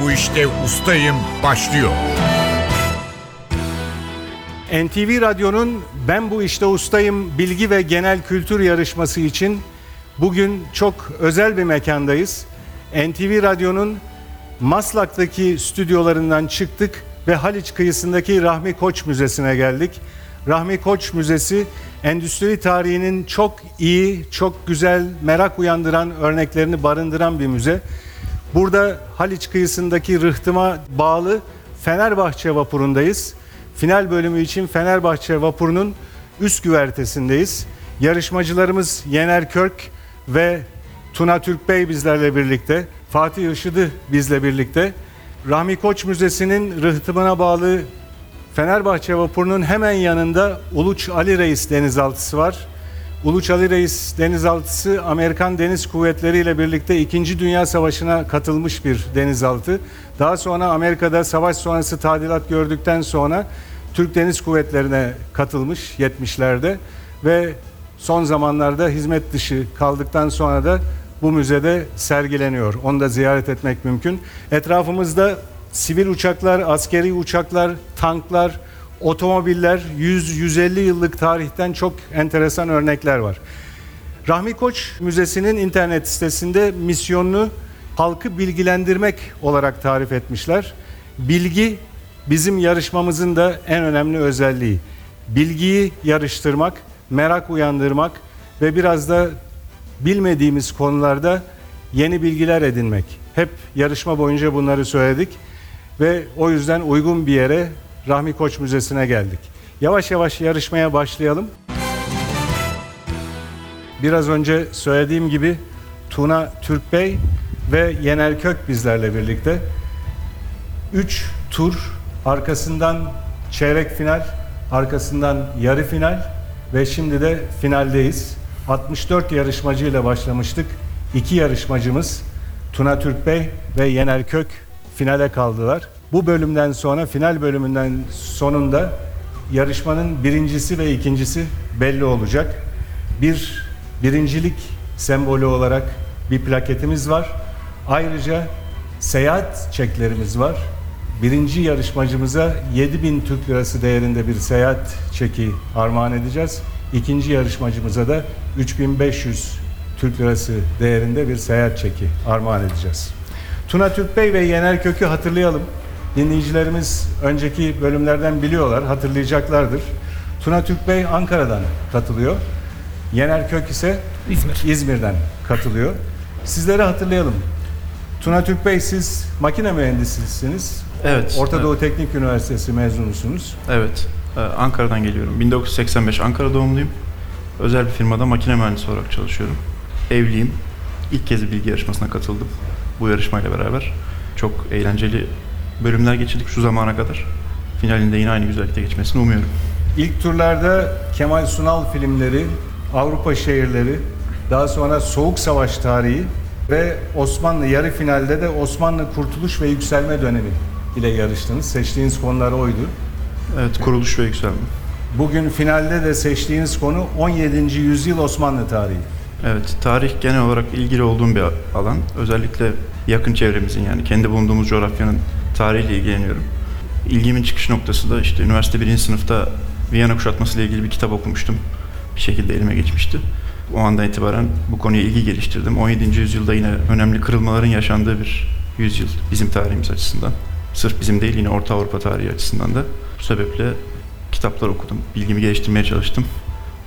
bu işte ustayım başlıyor. NTV Radyo'nun Ben Bu İşte Ustayım bilgi ve genel kültür yarışması için bugün çok özel bir mekandayız. NTV Radyo'nun Maslak'taki stüdyolarından çıktık ve Haliç kıyısındaki Rahmi Koç Müzesi'ne geldik. Rahmi Koç Müzesi endüstri tarihinin çok iyi, çok güzel, merak uyandıran örneklerini barındıran bir müze. Burada Haliç kıyısındaki rıhtıma bağlı Fenerbahçe vapurundayız. Final bölümü için Fenerbahçe vapurunun üst güvertesindeyiz. Yarışmacılarımız Yener Körk ve Tuna Türk Bey bizlerle birlikte. Fatih Işıdı bizle birlikte. Rahmi Koç Müzesi'nin rıhtımına bağlı Fenerbahçe vapurunun hemen yanında Uluç Ali Reis denizaltısı var. Uluç Ali Reis denizaltısı Amerikan Deniz Kuvvetleri ile birlikte 2. Dünya Savaşı'na katılmış bir denizaltı. Daha sonra Amerika'da savaş sonrası tadilat gördükten sonra Türk Deniz Kuvvetleri'ne katılmış 70'lerde ve son zamanlarda hizmet dışı kaldıktan sonra da bu müzede sergileniyor. Onu da ziyaret etmek mümkün. Etrafımızda sivil uçaklar, askeri uçaklar, tanklar, otomobiller, 100-150 yıllık tarihten çok enteresan örnekler var. Rahmi Koç Müzesi'nin internet sitesinde misyonunu halkı bilgilendirmek olarak tarif etmişler. Bilgi bizim yarışmamızın da en önemli özelliği. Bilgiyi yarıştırmak, merak uyandırmak ve biraz da bilmediğimiz konularda yeni bilgiler edinmek. Hep yarışma boyunca bunları söyledik ve o yüzden uygun bir yere Rahmi Koç Müzesi'ne geldik. Yavaş yavaş yarışmaya başlayalım. Biraz önce söylediğim gibi Tuna Türk Bey ve Yener Kök bizlerle birlikte. 3 tur arkasından çeyrek final, arkasından yarı final ve şimdi de finaldeyiz. 64 yarışmacıyla başlamıştık. İki yarışmacımız Tuna Türk Bey ve Yener Kök finale kaldılar. Bu bölümden sonra final bölümünden sonunda yarışmanın birincisi ve ikincisi belli olacak. Bir birincilik sembolü olarak bir plaketimiz var. Ayrıca seyahat çeklerimiz var. Birinci yarışmacımıza 7000 Türk Lirası değerinde bir seyahat çeki armağan edeceğiz. İkinci yarışmacımıza da 3500 Türk Lirası değerinde bir seyahat çeki armağan edeceğiz. Tuna Türk Bey ve Yener Kök'ü hatırlayalım. Dinleyicilerimiz önceki bölümlerden biliyorlar, hatırlayacaklardır. Tuna Türk Bey Ankara'dan katılıyor. Yener Kök ise İzmir. İzmir'den katılıyor. Sizleri hatırlayalım. Tuna Türk Bey siz makine mühendisisiniz. Evet. Orta Doğu evet, Teknik Üniversitesi mezunusunuz. Evet. Ee, Ankara'dan geliyorum. 1985 Ankara doğumluyum. Özel bir firmada makine mühendisi olarak çalışıyorum. Evliyim. İlk kez bilgi yarışmasına katıldım. Bu yarışmayla beraber. Çok eğlenceli bölümler geçirdik şu zamana kadar. Finalinde yine aynı güzellikte geçmesini umuyorum. İlk turlarda Kemal Sunal filmleri, Avrupa şehirleri, daha sonra Soğuk Savaş tarihi ve Osmanlı yarı finalde de Osmanlı Kurtuluş ve Yükselme dönemi ile yarıştınız. Seçtiğiniz konular oydu. Evet, kuruluş ve yükselme. Bugün finalde de seçtiğiniz konu 17. yüzyıl Osmanlı tarihi. Evet, tarih genel olarak ilgili olduğum bir alan. Özellikle yakın çevremizin yani kendi bulunduğumuz coğrafyanın tarihiyle ilgileniyorum. İlgimin çıkış noktası da işte üniversite birinci sınıfta Viyana kuşatması ile ilgili bir kitap okumuştum. Bir şekilde elime geçmişti. O andan itibaren bu konuya ilgi geliştirdim. 17. yüzyılda yine önemli kırılmaların yaşandığı bir yüzyıl bizim tarihimiz açısından. Sırf bizim değil yine Orta Avrupa tarihi açısından da. Bu sebeple kitaplar okudum. Bilgimi geliştirmeye çalıştım.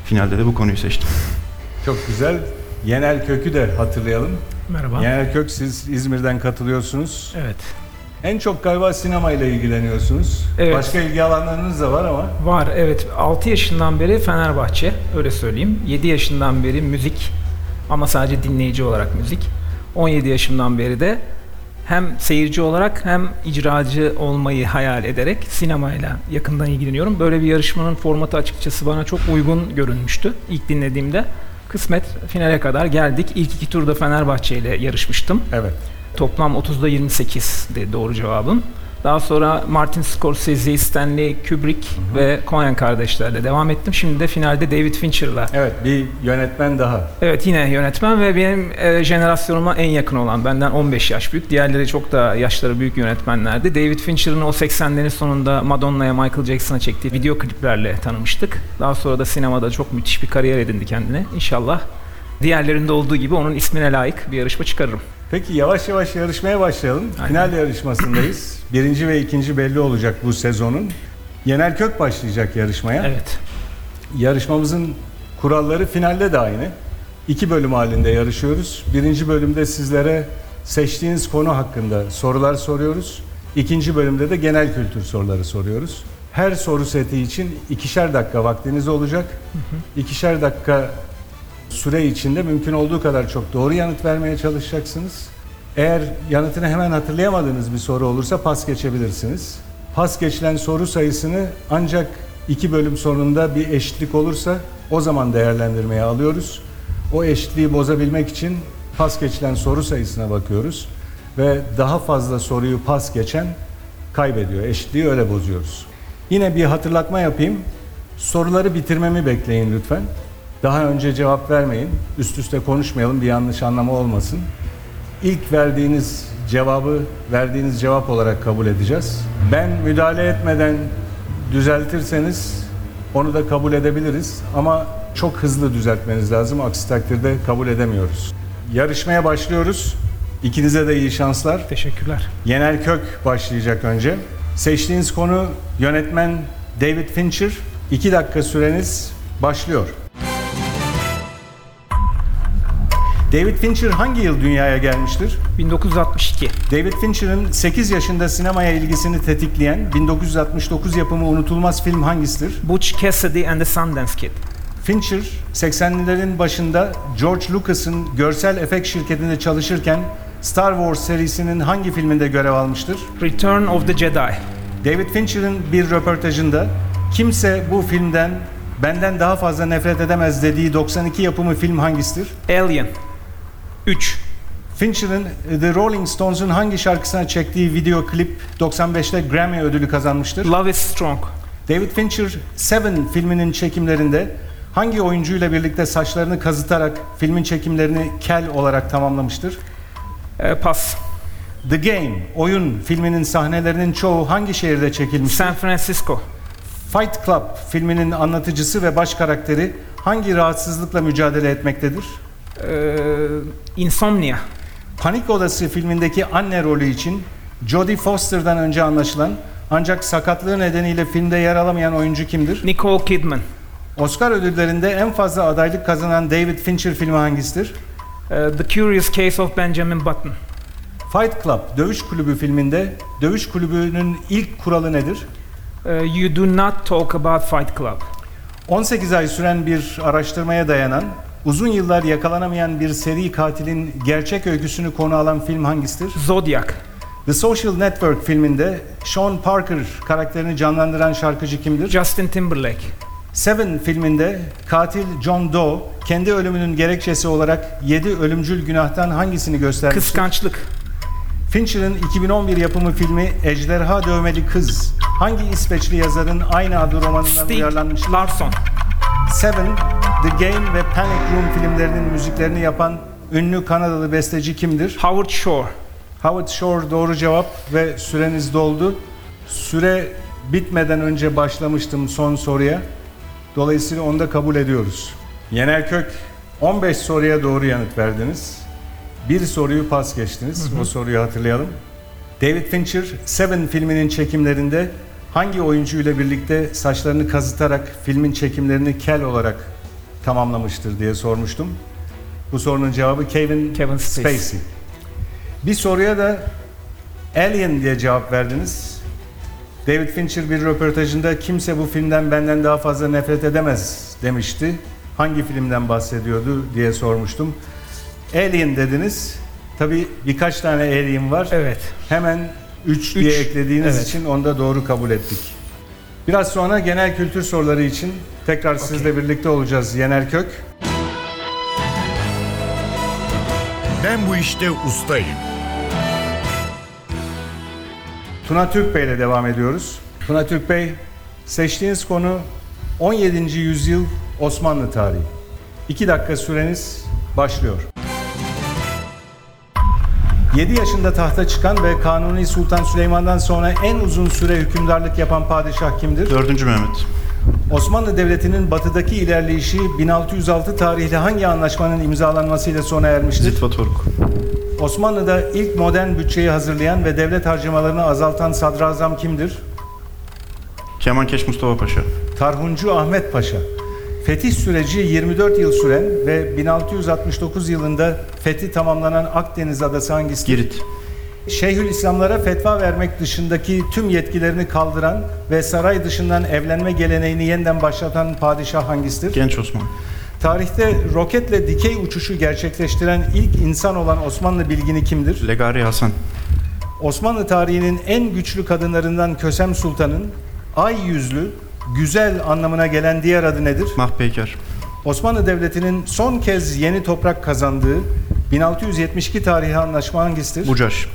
Finalde de bu konuyu seçtim. Çok güzel. Yener Kök'ü de hatırlayalım. Merhaba. Yener Kök siz İzmir'den katılıyorsunuz. Evet. En çok galiba sinemayla ilgileniyorsunuz. Evet. Başka ilgi alanlarınız da var ama Var evet. 6 yaşından beri Fenerbahçe öyle söyleyeyim. 7 yaşından beri müzik ama sadece dinleyici olarak müzik. 17 yaşımdan beri de hem seyirci olarak hem icracı olmayı hayal ederek sinemayla yakından ilgileniyorum. Böyle bir yarışmanın formatı açıkçası bana çok uygun görünmüştü ilk dinlediğimde. Kısmet finale kadar geldik. İlk iki turda Fenerbahçe ile yarışmıştım. evet. Toplam 30'da 28 de doğru cevabım. Daha sonra Martin Scorsese, Stanley Kubrick ve Coen kardeşlerle devam ettim. Şimdi de finalde David Fincher'la. Evet bir yönetmen daha. Evet yine yönetmen ve benim e, jenerasyonuma en yakın olan benden 15 yaş büyük. Diğerleri çok da yaşları büyük yönetmenlerdi. David Fincher'ın o 80'lerin sonunda Madonna'ya Michael Jackson'a çektiği video kliplerle tanımıştık. Daha sonra da sinemada çok müthiş bir kariyer edindi kendine. İnşallah diğerlerinde olduğu gibi onun ismine layık bir yarışma çıkarırım. Peki yavaş yavaş yarışmaya başlayalım. Aynen. Final yarışmasındayız. Birinci ve ikinci belli olacak bu sezonun. Yener Kök başlayacak yarışmaya. Evet. Yarışmamızın kuralları finalde de aynı. İki bölüm halinde yarışıyoruz. Birinci bölümde sizlere seçtiğiniz konu hakkında sorular soruyoruz. İkinci bölümde de genel kültür soruları soruyoruz. Her soru seti için ikişer dakika vaktiniz olacak. İkişer dakika süre içinde mümkün olduğu kadar çok doğru yanıt vermeye çalışacaksınız. Eğer yanıtını hemen hatırlayamadığınız bir soru olursa pas geçebilirsiniz. Pas geçilen soru sayısını ancak iki bölüm sonunda bir eşitlik olursa o zaman değerlendirmeye alıyoruz. O eşitliği bozabilmek için pas geçilen soru sayısına bakıyoruz ve daha fazla soruyu pas geçen kaybediyor. Eşitliği öyle bozuyoruz. Yine bir hatırlatma yapayım. Soruları bitirmemi bekleyin lütfen. Daha önce cevap vermeyin. Üst üste konuşmayalım bir yanlış anlama olmasın. İlk verdiğiniz cevabı verdiğiniz cevap olarak kabul edeceğiz. Ben müdahale etmeden düzeltirseniz onu da kabul edebiliriz ama çok hızlı düzeltmeniz lazım. Aksi takdirde kabul edemiyoruz. Yarışmaya başlıyoruz. İkinize de iyi şanslar. Teşekkürler. Yener Kök başlayacak önce. Seçtiğiniz konu yönetmen David Fincher. 2 dakika süreniz başlıyor. David Fincher hangi yıl dünyaya gelmiştir? 1962. David Fincher'ın 8 yaşında sinemaya ilgisini tetikleyen 1969 yapımı unutulmaz film hangisidir? Butch Cassidy and the Sundance Kid. Fincher 80'lerin başında George Lucas'ın görsel efekt şirketinde çalışırken Star Wars serisinin hangi filminde görev almıştır? Return of the Jedi. David Fincher'ın bir röportajında kimse bu filmden benden daha fazla nefret edemez dediği 92 yapımı film hangisidir? Alien. 3. Fincher'ın The Rolling Stones'un hangi şarkısına çektiği video klip 95'te Grammy ödülü kazanmıştır? Love is Strong. David Fincher Seven filminin çekimlerinde hangi oyuncuyla birlikte saçlarını kazıtarak filmin çekimlerini kel olarak tamamlamıştır? Ee, pas. The Game, oyun filminin sahnelerinin çoğu hangi şehirde çekilmiştir? San Francisco. Fight Club filminin anlatıcısı ve baş karakteri hangi rahatsızlıkla mücadele etmektedir? Ee, Insomnia. Panik Odası filmindeki anne rolü için Jodie Foster'dan önce anlaşılan ancak sakatlığı nedeniyle filmde yer alamayan oyuncu kimdir? Nicole Kidman. Oscar ödüllerinde en fazla adaylık kazanan David Fincher filmi hangisidir? Ee, The Curious Case of Benjamin Button. Fight Club Dövüş Kulübü filminde dövüş kulübünün ilk kuralı nedir? Ee, you do not talk about Fight Club. 18 ay süren bir araştırmaya dayanan, uzun yıllar yakalanamayan bir seri katilin gerçek öyküsünü konu alan film hangisidir? Zodiac. The Social Network filminde Sean Parker karakterini canlandıran şarkıcı kimdir? Justin Timberlake. Seven filminde katil John Doe kendi ölümünün gerekçesi olarak 7 ölümcül günahtan hangisini göstermiştir? Kıskançlık. Fincher'ın 2011 yapımı filmi Ejderha Dövmeli Kız hangi İsveçli yazarın aynı adı romanından Stig uyarlanmıştır? Larsson. Seven, The Game ve Panic Room filmlerinin müziklerini yapan ünlü Kanadalı besteci kimdir? Howard Shore. Howard Shore doğru cevap ve süreniz doldu. Süre bitmeden önce başlamıştım son soruya. Dolayısıyla onu da kabul ediyoruz. Yener Kök 15 soruya doğru yanıt verdiniz. Bir soruyu pas geçtiniz. O soruyu hatırlayalım. David Fincher Seven filminin çekimlerinde hangi oyuncuyla birlikte saçlarını kazıtarak filmin çekimlerini kel olarak tamamlamıştır diye sormuştum. Bu sorunun cevabı Kevin, Kevin Spacey. Spacey. Bir soruya da Alien diye cevap verdiniz. David Fincher bir röportajında kimse bu filmden benden daha fazla nefret edemez demişti. Hangi filmden bahsediyordu diye sormuştum. Alien dediniz. Tabii birkaç tane Alien var. Evet. Hemen 3 diye eklediğiniz evet. için onu da doğru kabul ettik. Biraz sonra genel kültür soruları için tekrar sizle birlikte olacağız Yener Kök. Ben bu işte ustayım. Tuna Türk Bey ile devam ediyoruz. Tuna Türk Bey, seçtiğiniz konu 17. yüzyıl Osmanlı tarihi. 2 dakika süreniz başlıyor. 7 yaşında tahta çıkan ve Kanuni Sultan Süleyman'dan sonra en uzun süre hükümdarlık yapan padişah kimdir? 4. Mehmet. Osmanlı Devleti'nin batıdaki ilerleyişi 1606 tarihli hangi anlaşmanın imzalanmasıyla sona ermiştir? Zitvatoruk. Osmanlı'da ilk modern bütçeyi hazırlayan ve devlet harcamalarını azaltan sadrazam kimdir? Kemankeş Mustafa Paşa. Tarhuncu Ahmet Paşa. Fetih süreci 24 yıl süren ve 1669 yılında fethi tamamlanan Akdeniz adası hangisidir? Girit. Şeyhülislamlara fetva vermek dışındaki tüm yetkilerini kaldıran ve saray dışından evlenme geleneğini yeniden başlatan padişah hangisidir? Genç Osman. Tarihte roketle dikey uçuşu gerçekleştiren ilk insan olan Osmanlı bilgini kimdir? Legari Hasan. Osmanlı tarihinin en güçlü kadınlarından Kösem Sultan'ın ay yüzlü, güzel anlamına gelen diğer adı nedir? Mahpeyker. Osmanlı Devleti'nin son kez yeni toprak kazandığı 1672 tarihi anlaşma hangisidir? Bucaş.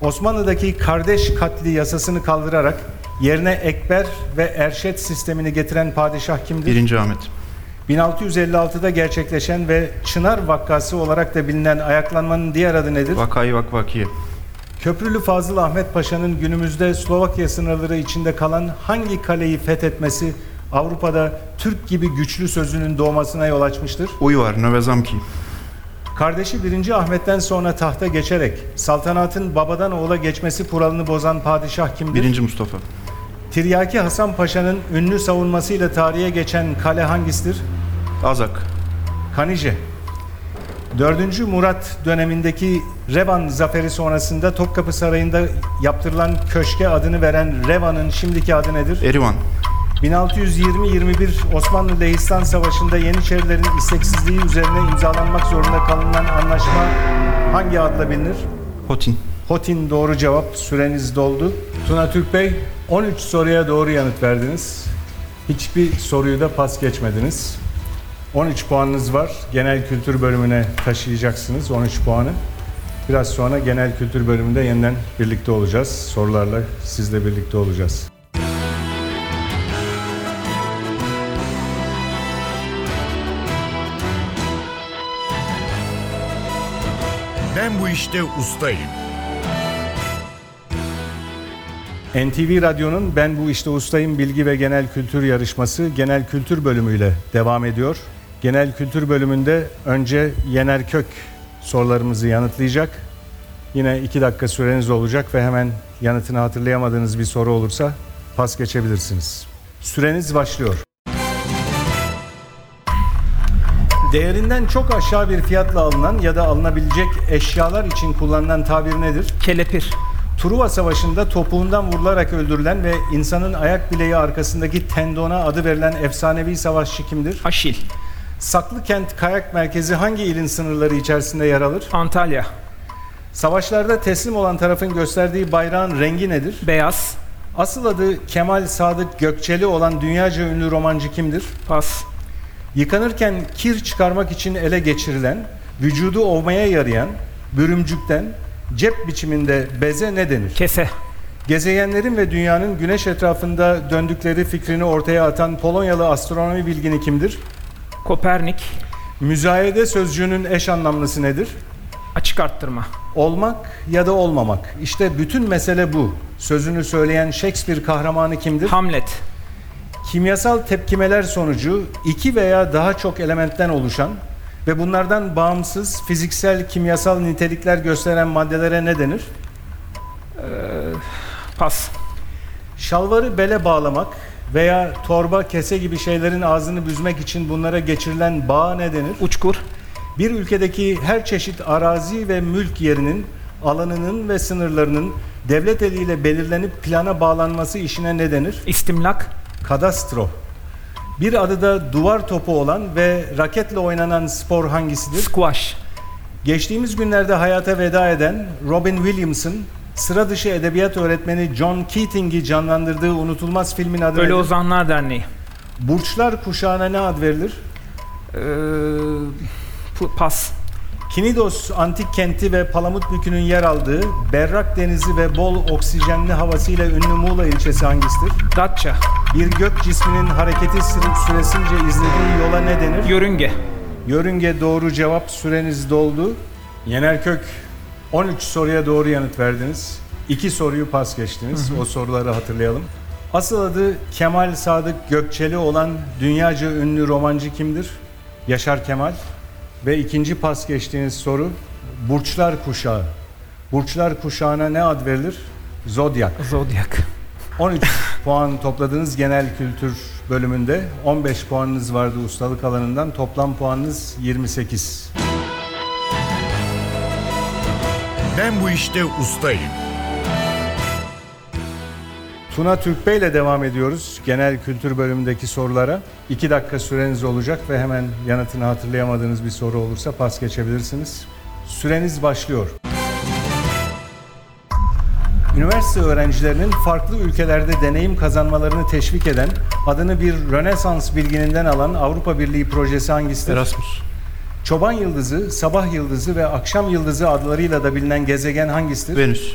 Osmanlı'daki kardeş katli yasasını kaldırarak yerine ekber ve erşet sistemini getiren padişah kimdir? 1. Ahmet. 1656'da gerçekleşen ve Çınar vakası olarak da bilinen ayaklanmanın diğer adı nedir? Vakayı Vakvakiye. Köprülü Fazıl Ahmet Paşa'nın günümüzde Slovakya sınırları içinde kalan hangi kaleyi fethetmesi Avrupa'da Türk gibi güçlü sözünün doğmasına yol açmıştır? Uyvar Növezamki. Kardeşi 1. Ahmet'ten sonra tahta geçerek saltanatın babadan oğula geçmesi kuralını bozan padişah kimdir? 1. Mustafa. Tiryaki Hasan Paşa'nın ünlü savunmasıyla tarihe geçen kale hangisidir? Azak. Kanice. 4. Murat dönemindeki Revan zaferi sonrasında Topkapı Sarayı'nda yaptırılan köşke adını veren Revan'ın şimdiki adı nedir? Erivan. 1620-21 Osmanlı Lehistan Savaşı'nda Yeniçerilerin isteksizliği üzerine imzalanmak zorunda kalınan anlaşma hangi adla bilinir? Hotin. Hotin doğru cevap. Süreniz doldu. Tuna Türk Bey 13 soruya doğru yanıt verdiniz. Hiçbir soruyu da pas geçmediniz. 13 puanınız var. Genel kültür bölümüne taşıyacaksınız 13 puanı. Biraz sonra genel kültür bölümünde yeniden birlikte olacağız. Sorularla sizle birlikte olacağız. Ben bu işte ustayım. NTV Radyo'nun Ben Bu İşte Ustayım Bilgi ve Genel Kültür Yarışması genel kültür bölümüyle devam ediyor. Genel kültür bölümünde önce Yener Kök sorularımızı yanıtlayacak. Yine iki dakika süreniz olacak ve hemen yanıtını hatırlayamadığınız bir soru olursa pas geçebilirsiniz. Süreniz başlıyor. Değerinden çok aşağı bir fiyatla alınan ya da alınabilecek eşyalar için kullanılan tabir nedir? Kelepir. Truva Savaşı'nda topuğundan vurularak öldürülen ve insanın ayak bileği arkasındaki tendona adı verilen efsanevi savaşçı kimdir? Aşil. Saklıkent Kayak Merkezi hangi ilin sınırları içerisinde yer alır? Antalya. Savaşlarda teslim olan tarafın gösterdiği bayrağın rengi nedir? Beyaz. Asıl adı Kemal Sadık Gökçeli olan dünyaca ünlü romancı kimdir? Pas. Yıkanırken kir çıkarmak için ele geçirilen, vücudu ovmaya yarayan, bürümcükten, cep biçiminde beze ne denir? Kese. Gezegenlerin ve dünyanın güneş etrafında döndükleri fikrini ortaya atan Polonyalı astronomi bilgini kimdir? Kopernik. Müzayede sözcüğünün eş anlamlısı nedir? Açık arttırma. Olmak ya da olmamak. İşte bütün mesele bu. Sözünü söyleyen Shakespeare kahramanı kimdir? Hamlet. Kimyasal tepkimeler sonucu iki veya daha çok elementten oluşan ve bunlardan bağımsız fiziksel kimyasal nitelikler gösteren maddelere ne denir? Pas. Şalvarı bele bağlamak veya torba, kese gibi şeylerin ağzını büzmek için bunlara geçirilen bağ ne denir? Uçkur. Bir ülkedeki her çeşit arazi ve mülk yerinin alanının ve sınırlarının devlet eliyle belirlenip plana bağlanması işine ne denir? İstimlak. Kadastro. Bir adı da duvar topu olan ve raketle oynanan spor hangisidir? Squash. Geçtiğimiz günlerde hayata veda eden Robin Williams'ın sıra dışı edebiyat öğretmeni John Keating'i canlandırdığı unutulmaz filmin adı Ölü nedir? Ozanlar Derneği. Burçlar kuşağına ne ad verilir? Ee, pas. Kinidos antik kenti ve Palamutbükü'nün yer aldığı berrak denizi ve bol oksijenli havasıyla ünlü Muğla ilçesi hangisidir? Datça, Bir gök cisminin hareketi sü- süresince izlediği yola ne denir? yörünge. Yörünge doğru cevap süreniz doldu. Yener Kök 13 soruya doğru yanıt verdiniz. 2 soruyu pas geçtiniz. O soruları hatırlayalım. Asıl adı Kemal Sadık Gökçeli olan dünyaca ünlü romancı kimdir? Yaşar Kemal. Ve ikinci pas geçtiğiniz soru Burçlar Kuşağı. Burçlar Kuşağı'na ne ad verilir? Zodyak. Zodyak. 13 puan topladığınız genel kültür bölümünde 15 puanınız vardı ustalık alanından. Toplam puanınız 28. Ben bu işte ustayım. Tuna Türkbey ile devam ediyoruz genel kültür bölümündeki sorulara. 2 dakika süreniz olacak ve hemen yanıtını hatırlayamadığınız bir soru olursa pas geçebilirsiniz. Süreniz başlıyor. Üniversite öğrencilerinin farklı ülkelerde deneyim kazanmalarını teşvik eden, adını bir Rönesans bilgininden alan Avrupa Birliği projesi hangisidir? Erasmus. Çoban Yıldızı, Sabah Yıldızı ve Akşam Yıldızı adlarıyla da bilinen gezegen hangisidir? Venüs.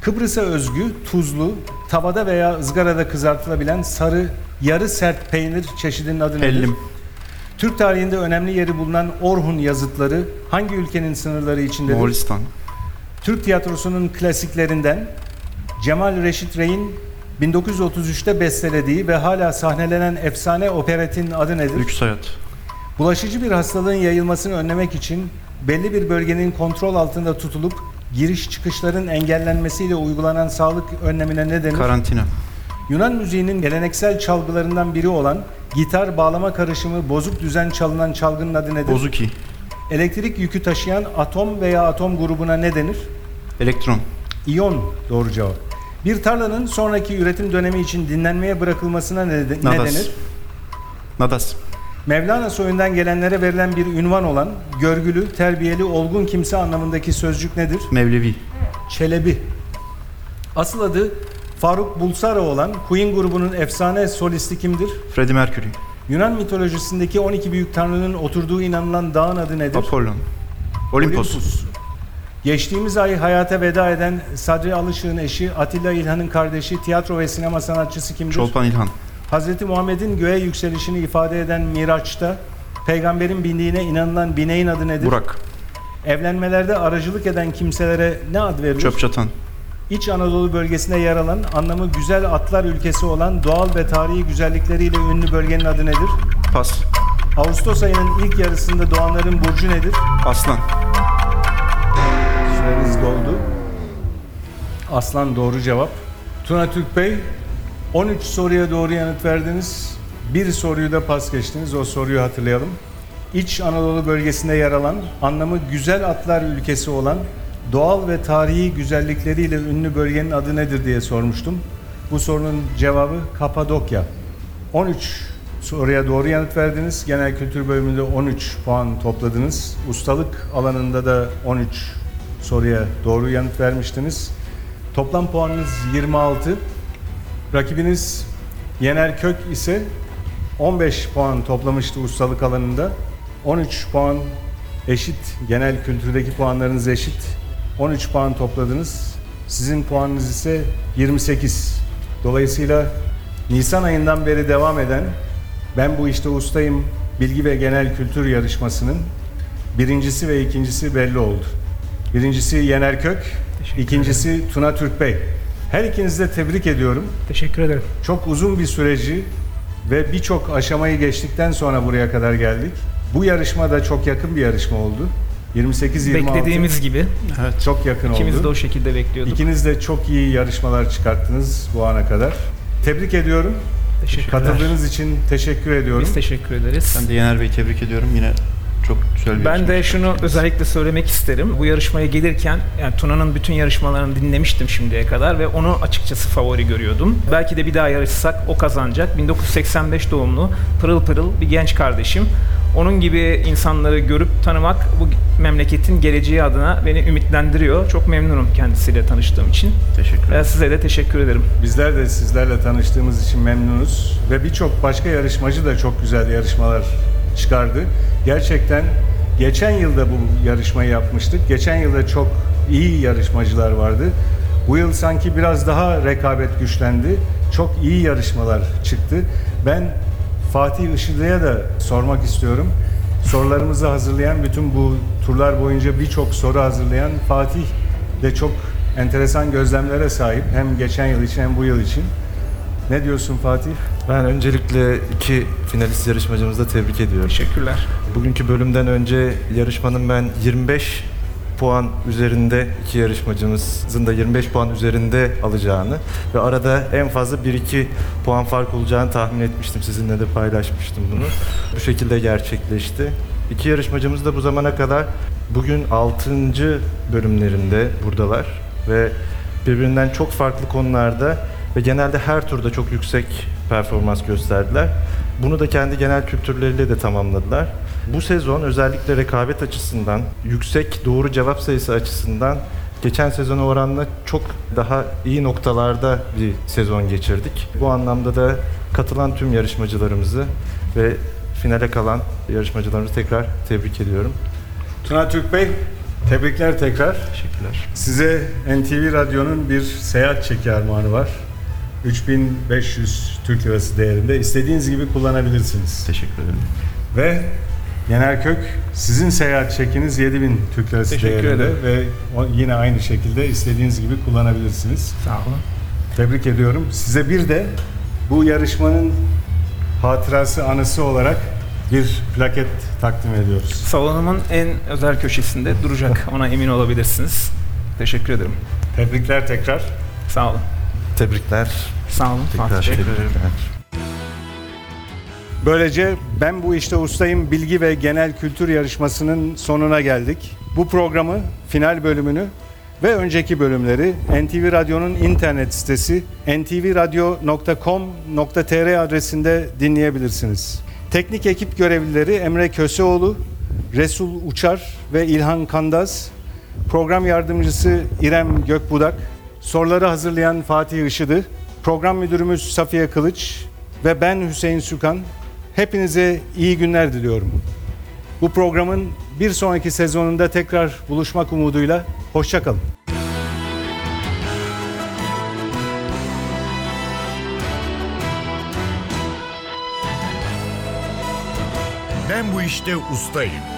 Kıbrıs'a özgü, tuzlu, tavada veya ızgarada kızartılabilen sarı, yarı sert peynir çeşidinin adı nedir? Hellim. Türk tarihinde önemli yeri bulunan Orhun yazıtları hangi ülkenin sınırları içindedir? Moğolistan. Türk tiyatrosunun klasiklerinden Cemal Reşit Rey'in 1933'te bestelediği ve hala sahnelenen efsane operetin adı nedir? Lüks hayat. Bulaşıcı bir hastalığın yayılmasını önlemek için belli bir bölgenin kontrol altında tutulup giriş çıkışların engellenmesiyle uygulanan sağlık önlemine ne denir? Karantina. Yunan müziğinin geleneksel çalgılarından biri olan gitar bağlama karışımı bozuk düzen çalınan çalgının adı nedir? Bozuki. Elektrik yükü taşıyan atom veya atom grubuna ne denir? Elektron. İyon doğru cevap. Bir tarlanın sonraki üretim dönemi için dinlenmeye bırakılmasına ne, ne Nadas. denir? Nadas. Mevlana soyundan gelenlere verilen bir ünvan olan görgülü, terbiyeli, olgun kimse anlamındaki sözcük nedir? Mevlevi. Çelebi. Asıl adı Faruk Bulsara olan Queen grubunun efsane solisti kimdir? Freddie Mercury. Yunan mitolojisindeki 12 büyük tanrının oturduğu inanılan dağın adı nedir? Apollon. Olimpos. Geçtiğimiz ay hayata veda eden Sadri Alışık'ın eşi Atilla İlhan'ın kardeşi tiyatro ve sinema sanatçısı kimdir? Çolpan İlhan. Hazreti Muhammed'in göğe yükselişini ifade eden Miraç'ta peygamberin bindiğine inanılan bineğin adı nedir? Burak. Evlenmelerde aracılık eden kimselere ne ad verilir? Çöp çatan. İç Anadolu bölgesinde yer alan, anlamı güzel atlar ülkesi olan doğal ve tarihi güzellikleriyle ünlü bölgenin adı nedir? Pas. Ağustos ayının ilk yarısında doğanların burcu nedir? Aslan. Süreniz doldu. Aslan doğru cevap. Tuna Türk Bey 13 soruya doğru yanıt verdiniz. Bir soruyu da pas geçtiniz. O soruyu hatırlayalım. İç Anadolu bölgesinde yer alan, anlamı güzel atlar ülkesi olan, doğal ve tarihi güzellikleriyle ünlü bölgenin adı nedir diye sormuştum. Bu sorunun cevabı Kapadokya. 13 soruya doğru yanıt verdiniz. Genel kültür bölümünde 13 puan topladınız. Ustalık alanında da 13 soruya doğru yanıt vermiştiniz. Toplam puanınız 26. Rakibiniz Yener Kök ise 15 puan toplamıştı ustalık alanında. 13 puan eşit. Genel kültürdeki puanlarınız eşit. 13 puan topladınız. Sizin puanınız ise 28. Dolayısıyla Nisan ayından beri devam eden Ben Bu İşte Ustayım Bilgi ve Genel Kültür yarışmasının birincisi ve ikincisi belli oldu. Birincisi Yener Kök, ikincisi Tuna Türkbey. Her ikinizi de tebrik ediyorum. Teşekkür ederim. Çok uzun bir süreci ve birçok aşamayı geçtikten sonra buraya kadar geldik. Bu yarışma da çok yakın bir yarışma oldu. 28-26 Beklediğimiz gibi. Evet. çok yakın İkimiz oldu. de o şekilde bekliyorduk. İkiniz de çok iyi yarışmalar çıkarttınız bu ana kadar. Tebrik ediyorum. Teşekkürler. Katıldığınız için teşekkür ediyorum. Biz teşekkür ederiz. Ben de Yener Bey'i tebrik ediyorum. Yine çok güzel bir Ben de şunu özellikle söylemek isterim. Bu yarışmaya gelirken yani Tuna'nın bütün yarışmalarını dinlemiştim şimdiye kadar ve onu açıkçası favori görüyordum. Belki de bir daha yarışsak o kazanacak. 1985 doğumlu pırıl pırıl bir genç kardeşim. Onun gibi insanları görüp tanımak bu memleketin geleceği adına beni ümitlendiriyor. Çok memnunum kendisiyle tanıştığım için. Teşekkür ederim. Size de teşekkür ederim. Bizler de sizlerle tanıştığımız için memnunuz ve birçok başka yarışmacı da çok güzel yarışmalar çıkardı. Gerçekten Geçen yılda bu yarışmayı yapmıştık. Geçen yılda çok iyi yarışmacılar vardı. Bu yıl sanki biraz daha rekabet güçlendi. Çok iyi yarışmalar çıktı. Ben Fatih Işıklı'ya da sormak istiyorum. Sorularımızı hazırlayan, bütün bu turlar boyunca birçok soru hazırlayan Fatih de çok enteresan gözlemlere sahip. Hem geçen yıl için hem bu yıl için. Ne diyorsun Fatih? Ben öncelikle iki finalist yarışmacımızı da tebrik ediyorum. Teşekkürler. Bugünkü bölümden önce yarışmanın ben 25 puan üzerinde iki yarışmacımızın da 25 puan üzerinde alacağını ve arada en fazla 1-2 puan fark olacağını tahmin etmiştim. Sizinle de paylaşmıştım bunu. Bu şekilde gerçekleşti. İki yarışmacımız da bu zamana kadar bugün 6. bölümlerinde buradalar ve birbirinden çok farklı konularda ve genelde her turda çok yüksek performans gösterdiler. Bunu da kendi genel kültürleriyle de tamamladılar. Bu sezon özellikle rekabet açısından, yüksek doğru cevap sayısı açısından geçen sezona oranla çok daha iyi noktalarda bir sezon geçirdik. Bu anlamda da katılan tüm yarışmacılarımızı ve finale kalan yarışmacılarımızı tekrar tebrik ediyorum. Tuna Türk Bey, tebrikler tekrar. Teşekkürler. Size NTV Radyo'nun bir seyahat çeki armağanı var. 3500 Türk Lirası değerinde. İstediğiniz gibi kullanabilirsiniz. Teşekkür ederim. Ve Genel Kök, sizin seyahat çekiniz 7000 Türk Lirası Teşekkür değerinde ederim. ve o- yine aynı şekilde istediğiniz gibi kullanabilirsiniz. Sağ olun. Tebrik ediyorum. Size bir de bu yarışmanın hatırası, anısı olarak bir plaket takdim ediyoruz. Salonumun en özel köşesinde duracak. Ona emin olabilirsiniz. Teşekkür ederim. Tebrikler tekrar. Sağ olun. Tebrikler. Sağ olun Tekrar Fatih Bey. tebrikler. Böylece Ben Bu İşte Ustayım bilgi ve genel kültür yarışmasının sonuna geldik. Bu programı, final bölümünü ve önceki bölümleri NTV Radyo'nun internet sitesi ntvradio.com.tr adresinde dinleyebilirsiniz. Teknik ekip görevlileri Emre Köseoğlu, Resul Uçar ve İlhan Kandaz, program yardımcısı İrem Gökbudak, soruları hazırlayan Fatih Işıdı, program müdürümüz Safiye Kılıç ve ben Hüseyin Sükan. Hepinize iyi günler diliyorum. Bu programın bir sonraki sezonunda tekrar buluşmak umuduyla hoşçakalın. Ben bu işte ustayım.